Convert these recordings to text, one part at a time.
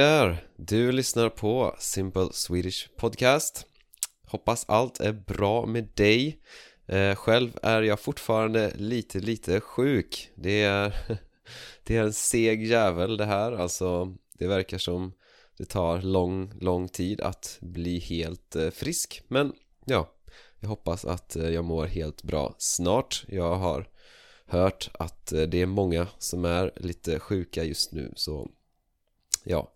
där! Du lyssnar på Simple Swedish Podcast. Hoppas allt är bra med dig. Eh, Själv är jag fortfarande lite, lite sjuk. Det är, det är en seg jävel det här. Alltså, det verkar som det tar lång, lång tid att bli helt eh, frisk. Men ja, jag hoppas att eh, jag mår helt bra snart. Jag har hört att eh, det är många som är lite sjuka just nu så Ja,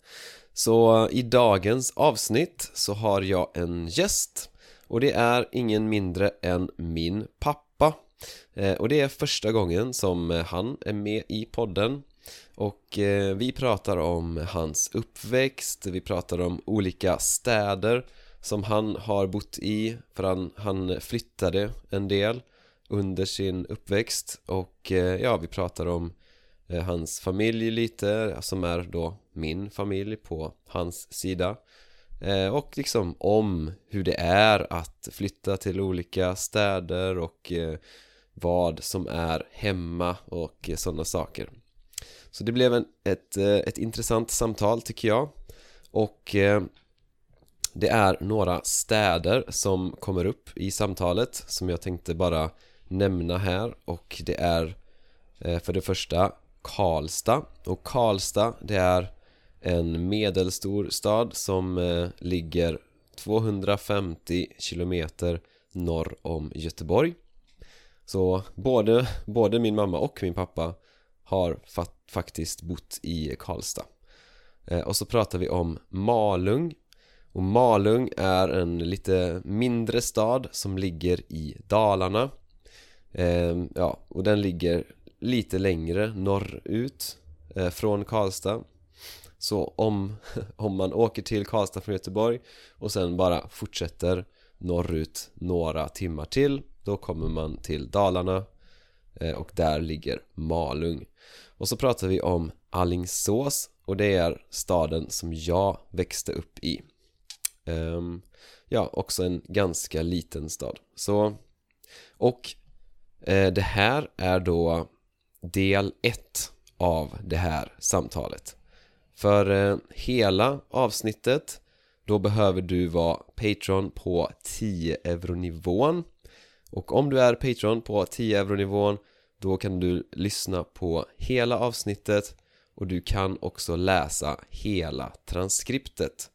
så i dagens avsnitt så har jag en gäst och det är ingen mindre än min pappa. Eh, och det är första gången som han är med i podden. Och eh, vi pratar om hans uppväxt, vi pratar om olika städer som han har bott i för han, han flyttade en del under sin uppväxt. Och eh, ja, vi pratar om Eh, hans familj lite, som är då min familj på hans sida. Eh, och liksom om hur det är att flytta till olika städer och eh, vad som är hemma och sådana saker. Så det blev en, ett, ett intressant samtal tycker jag. Och det är några städer som kommer upp i samtalet som jag tänkte bara nämna här. Och det är för det första Karlstad. Och Karlstad det är en medelstor stad som eh, ligger 250 kilometer norr om Göteborg. Så både, både min mamma och min pappa har faktiskt bott i Karlstad. Eh, Och så pratar vi om Malung. Och Malung är en lite mindre stad som ligger i Dalarna. Eh, Ja, och den ligger lite längre norrut eh, från Karlstad. Så om, om man åker till Karlstad från Göteborg och sen bara fortsätter norrut några timmar till då kommer man till Dalarna eh, och där ligger Malung. Och så pratar vi om Allingsås och det är staden som jag växte upp i. Um, Ja, också en ganska liten stad. Så Och eh, det här är då del 1 av det här samtalet. För eh, hela avsnittet då behöver du vara Patreon på 10 euro nivån och om du är Patreon på 10 euro nivån då kan du lyssna på hela avsnittet och du kan också läsa hela transkriptet.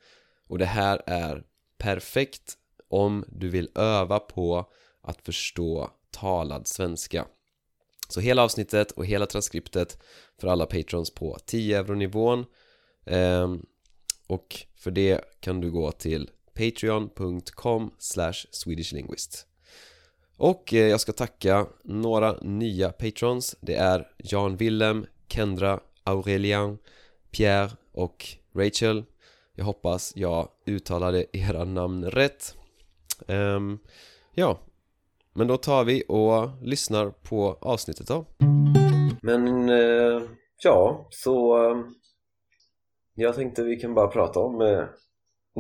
Och det här är perfekt om du vill öva på att förstå talad svenska så hela avsnittet och hela transkriptet för alla patrons på 10 euro nivån Ehm, och för det kan du gå till patreon.com swedishlinguist Och eh, jag ska tacka några nya patrons. Det är Jan Willem, Kendra, Aurelian, Pierre och Rachel. Jag hoppas jag uttalade era namn rätt. Um, Ja, men då tar vi och lyssnar på avsnittet då. Men, eh, ja, så eh, jag tänkte vi kan bara prata om eh,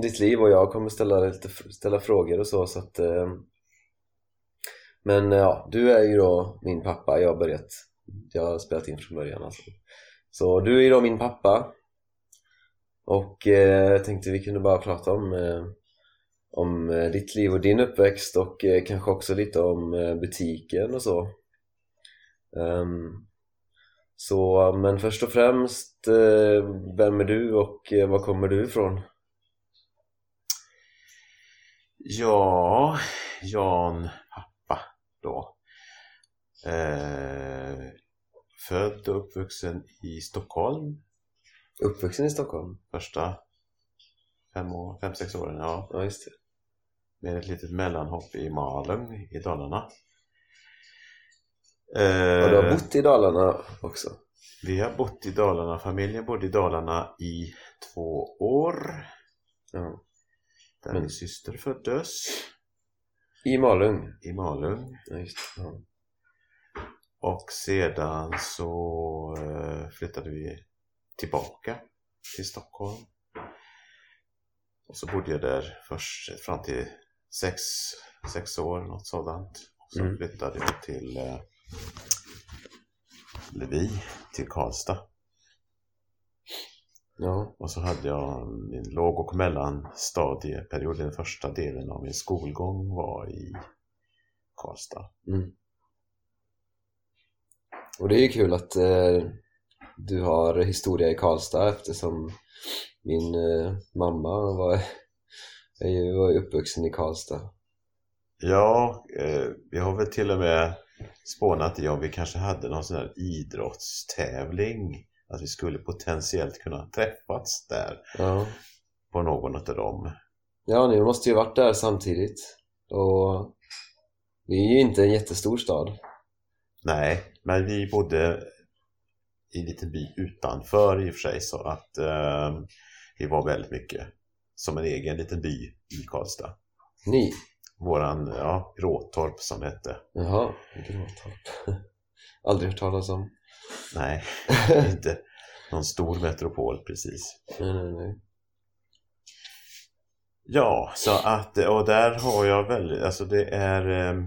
ditt liv och jag kommer ställa, lite, ställa frågor och så, så att eh, Men eh, ja, du är ju då min pappa, jag har börjat Jag har spelat in från början alltså. Så du är ju då min pappa. Och eh, jag tänkte vi kunde bara prata om eh, om eh, ditt liv och din uppväxt och eh, kanske också lite om butiken och så um, så, men först och främst, eh, vem är du och eh, var kommer du ifrån? Ja, Jan pappa då eh, Född och uppvuxen i Stockholm Uppvuxen i Stockholm? Första fem, år, fem sex åren, ja. Ja, just det Med ett litet mellanhopp i Malung i Dalarna Eh, och du har bott i Dalarna också? Vi har bott i Dalarna, familjen bodde i Dalarna i två år ja. Där Men... min syster föddes I Malung? I Malung ja, just ja. Och sedan så eh, flyttade vi tillbaka till Stockholm och så bodde jag där först fram till sex, sex år, något sådant. Och så mm. flyttade jag till eh, eller vi, till Karlstad. Ja, Och så hade jag min låg och mellanstadieperiod. Den första delen av min skolgång var i Karlstad. mm. Och det är ju kul att eh, du har historia i Karlstad eftersom min eh, mamma var, ju, var ju uppvuxen i Karlstad. Ja, eh, vi har väl till och med spånat i om vi kanske hade någon sån här idrottstävling. Att vi skulle potentiellt kunna träffats där Ja, på någon av dem. ja ni måste ju varit där samtidigt. Och det är ju inte en jättestor stad. Nej, men vi bodde i en liten by utanför i och för sig så att eh, vi var väldigt mycket som en egen liten by i Karlstad. Ni? Våran, ja, Gråtorp som hette. Jaha, Gråtorp. Aldrig hört talas om. Nej, inte någon stor metropol precis. Nej, nej, nej. Ja, så att, och där har jag väldigt, alltså det är eh,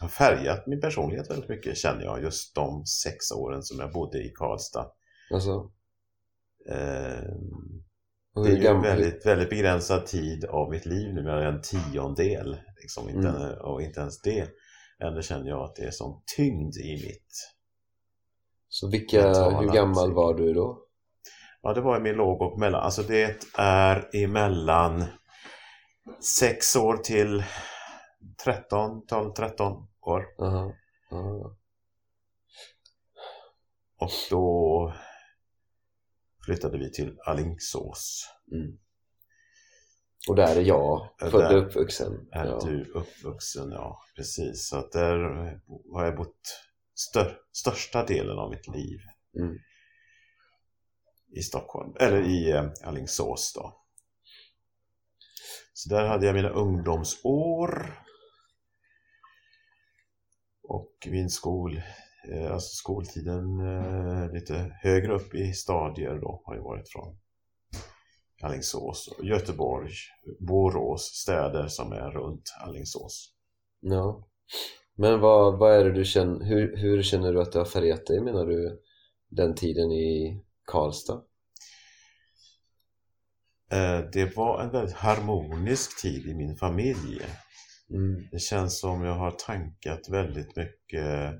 har färgat min personlighet väldigt mycket känner jag just de sex åren som jag bodde i Karlstad. Alltså, Eh, och det är gammal? väldigt, väldigt begränsad tid av mitt liv nu, men en tiondel liksom, inte, Mm. och inte ens det. Ändå känner jag att det är sån tyngd i mitt. Så vilka, hur gammal var du då? Ja, det var i min låg och mellan, alltså det är emellan sex år till 13, 12, 13 år. Aha. aha. Och då flyttade vi till Alingsås. Mm. Och där är jag Ja, född och uppvuxen. Är Ja. du uppvuxen? Ja, precis. Så att där har jag bott stör, största delen av mitt liv Mm. i Stockholm, eller i eh, Alingsås då. Så där hade jag mina ungdomsår. Och min skol, alltså skoltiden eh, lite högre upp i stadier då har jag varit från Alingsås, och Göteborg, Borås, städer som är runt Alingsås. ja. Men vad, vad är det du känner, hur, hur känner du att det har färgat dig menar du den tiden i Karlstad? Eh, Det var en väldigt harmonisk tid i min familj. Mm. Det känns som jag har tankat väldigt mycket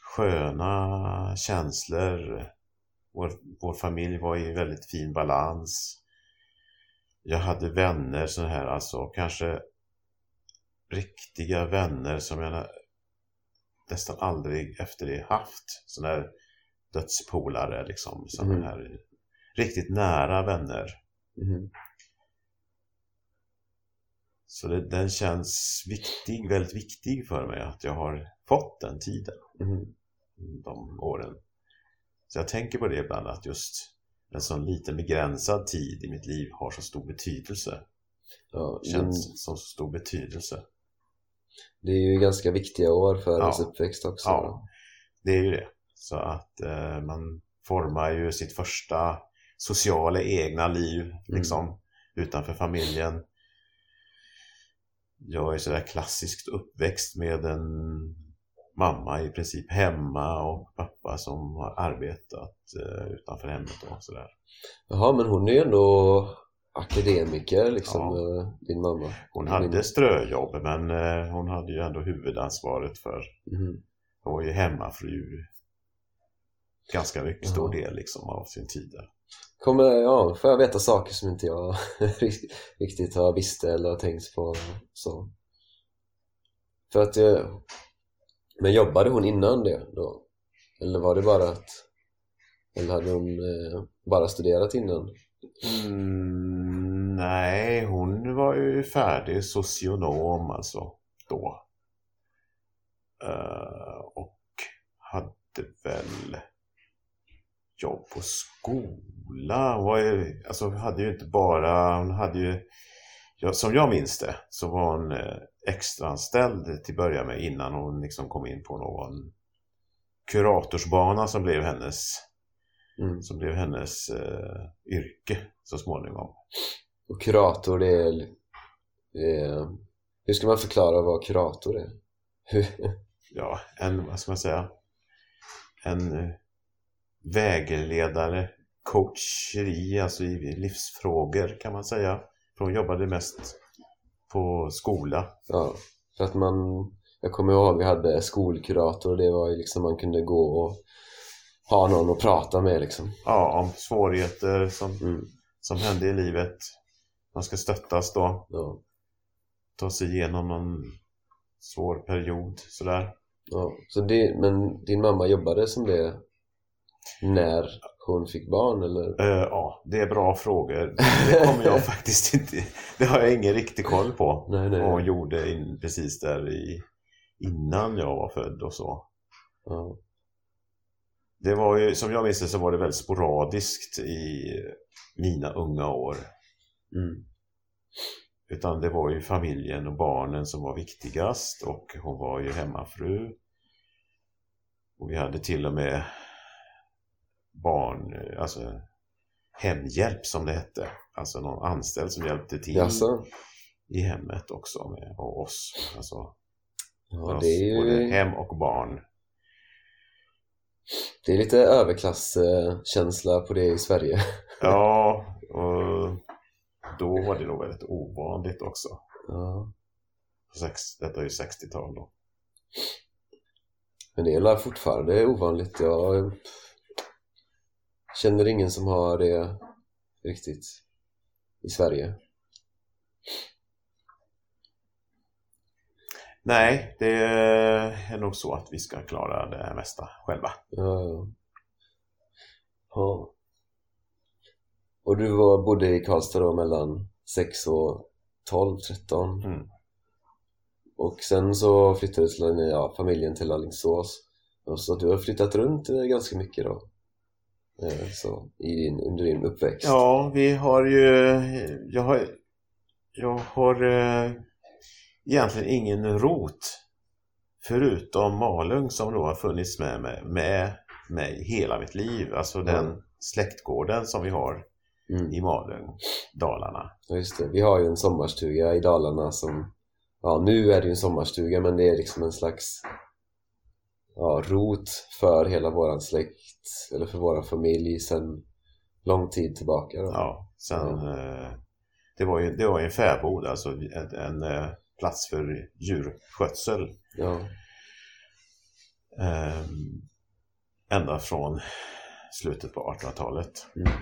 sköna känslor. Vår, vår familj var i väldigt fin balans. Jag hade vänner så här, alltså kanske riktiga vänner som jag nä- nästan aldrig efter det haft. Sådana här dödspolare liksom. Sådana Mm. här riktigt nära vänner. Mhm. Så det, den känns viktig, väldigt viktig för mig att jag har fått den tiden, Mhm. de åren. Så jag tänker på det ibland att just en sån liten begränsad tid i mitt liv har så stor betydelse. Ja, Känns som så stor betydelse. det är ju ganska viktiga år för Ja. ens uppväxt också. Ja, det är ju det. Så att eh, man formar ju sitt första sociala egna liv liksom utanför familjen. Jag är sådär klassiskt uppväxt med en mamma i princip hemma och pappa som har arbetat eh, utanför hemmet och sådär. Jaha, men hon är ju ändå akademiker liksom, Ja. eh, din mamma. Hon Din- hade ströjobb men eh, hon hade ju ändå huvudansvaret för, Mhm. hon var ju hemmafru ganska mycket stor Ja. del liksom av sin tid där. Kommer, ja, får jag veta saker som inte jag riktigt har visst eller har tänkt på så. För att jag, men jobbade hon innan det då? Eller var det bara att eller hade hon eh, bara studerat innan? Mm, nej, hon var ju färdig socionom alltså då. Uh, och hade väl jobb på skola. Hon var ju, alltså hade ju inte bara, hon hade ju, som jag minns det, så var hon eh, extraanställd till att börja med innan hon liksom kom in på någon kuratorsbana som blev hennes Mm. som blev hennes eh, yrke så småningom. Och kurator det är, eh, hur ska man förklara vad kurator är? Ja, en, vad ska man säga, en eh, vägledare coacheri, alltså i livsfrågor kan man säga. För hon jobbade mest på skola. Ja, för att man Jag kommer ihåg vi hade skolkurator och det var ju liksom man kunde gå och ha någon att prata med liksom. Ja, om svårigheter som, Mm. som hände i livet. Man ska stöttas då, Ja, ta sig igenom någon svår period sådär. ja. Så det, men din mamma jobbade som det när hon fick barn eller? Eh, ja, det är bra frågor. Det kommer jag faktiskt inte... Det har jag ingen riktig koll på. Nej, nej. Vad hon gjorde in, precis där i, innan jag var född och så. Ja, Det var ju, som jag minns det så var det väldigt sporadiskt i mina unga år. mm. Utan det var ju familjen och barnen som var viktigast och hon var ju hemmafru. Och vi hade till och med barn, alltså hemhjälp som det hette. Alltså någon anställd som hjälpte till Jaså? i hemmet också med och oss. Alltså Ja, oss, det är både ju hem och barn. det är lite överklasskänsla på det i Sverige. Ja, och då var det nog väldigt ovanligt också. Ja. Sex, detta är ju 60-tal då. Men det är fortfarande ovanligt. Jag känner ingen som har det riktigt i Sverige. Nej, det är nog så att vi ska klara det mesta själva. Ja, ja. Och du var, bodde i Karlstad då mellan 6 och 12, 13 Mm. och sen så flyttade till, ja, familjen till Alingsås och så du har flyttat runt ganska mycket då så, i din, under din uppväxt Ja, vi har ju... Jag har, jag har eh, egentligen ingen rot förutom Malung som då har funnits med mig, med mig hela mitt liv. Alltså den Mm. släktgården som vi har mm. i Malung, Dalarna. Ja just det, vi har ju en sommarstuga i Dalarna som Ja nu är det ju en sommarstuga men det är liksom en slags Ja, rot för hela våran släkt eller för våran familj sen lång tid tillbaka då. Ja, sen, eh, det, var ju, det var ju en fäbod, alltså en, en eh, plats för djurskötsel. Ja, Eh, ända från slutet på 1800-talet. mm.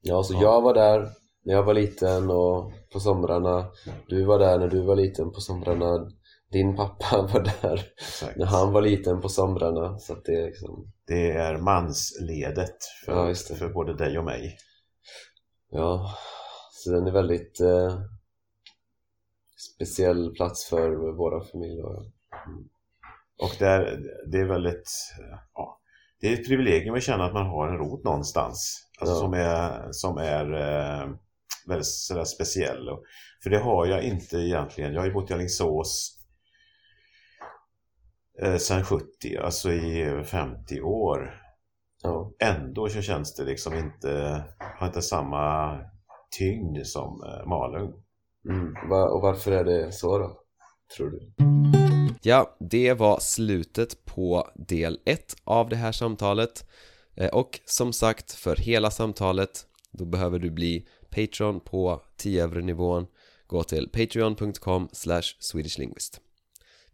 ja så Ja. jag var där när jag var liten och på somrarna Du var där när du var liten på somrarna Din pappa var där Exakt. när han var liten på somrarna så det är liksom Det är mansledet för, Ja, för både dig och mig. Ja, så den är väldigt eh, speciell plats för våra familj då, ja. Och där, det är väldigt, ja, det är ett privilegium att känna att man har en rot någonstans. Alltså Ja. som är, som är eh, väldigt sådär speciell. För det har jag inte egentligen. Jag har ju bott i Alingsås eh, sedan 70, alltså i över 50 år. ja. Ändå så känns det liksom inte, har inte samma tyngd som eh, Malung. Mm. Va, och varför är det så då? Tror du? Ja, det var slutet på del 1 av det här samtalet Eh, och som sagt för hela samtalet då behöver du bli Patreon på 10 euro nivån gå till patreon.com swedishlinguist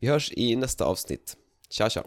vi hörs i nästa avsnitt. Tja tja!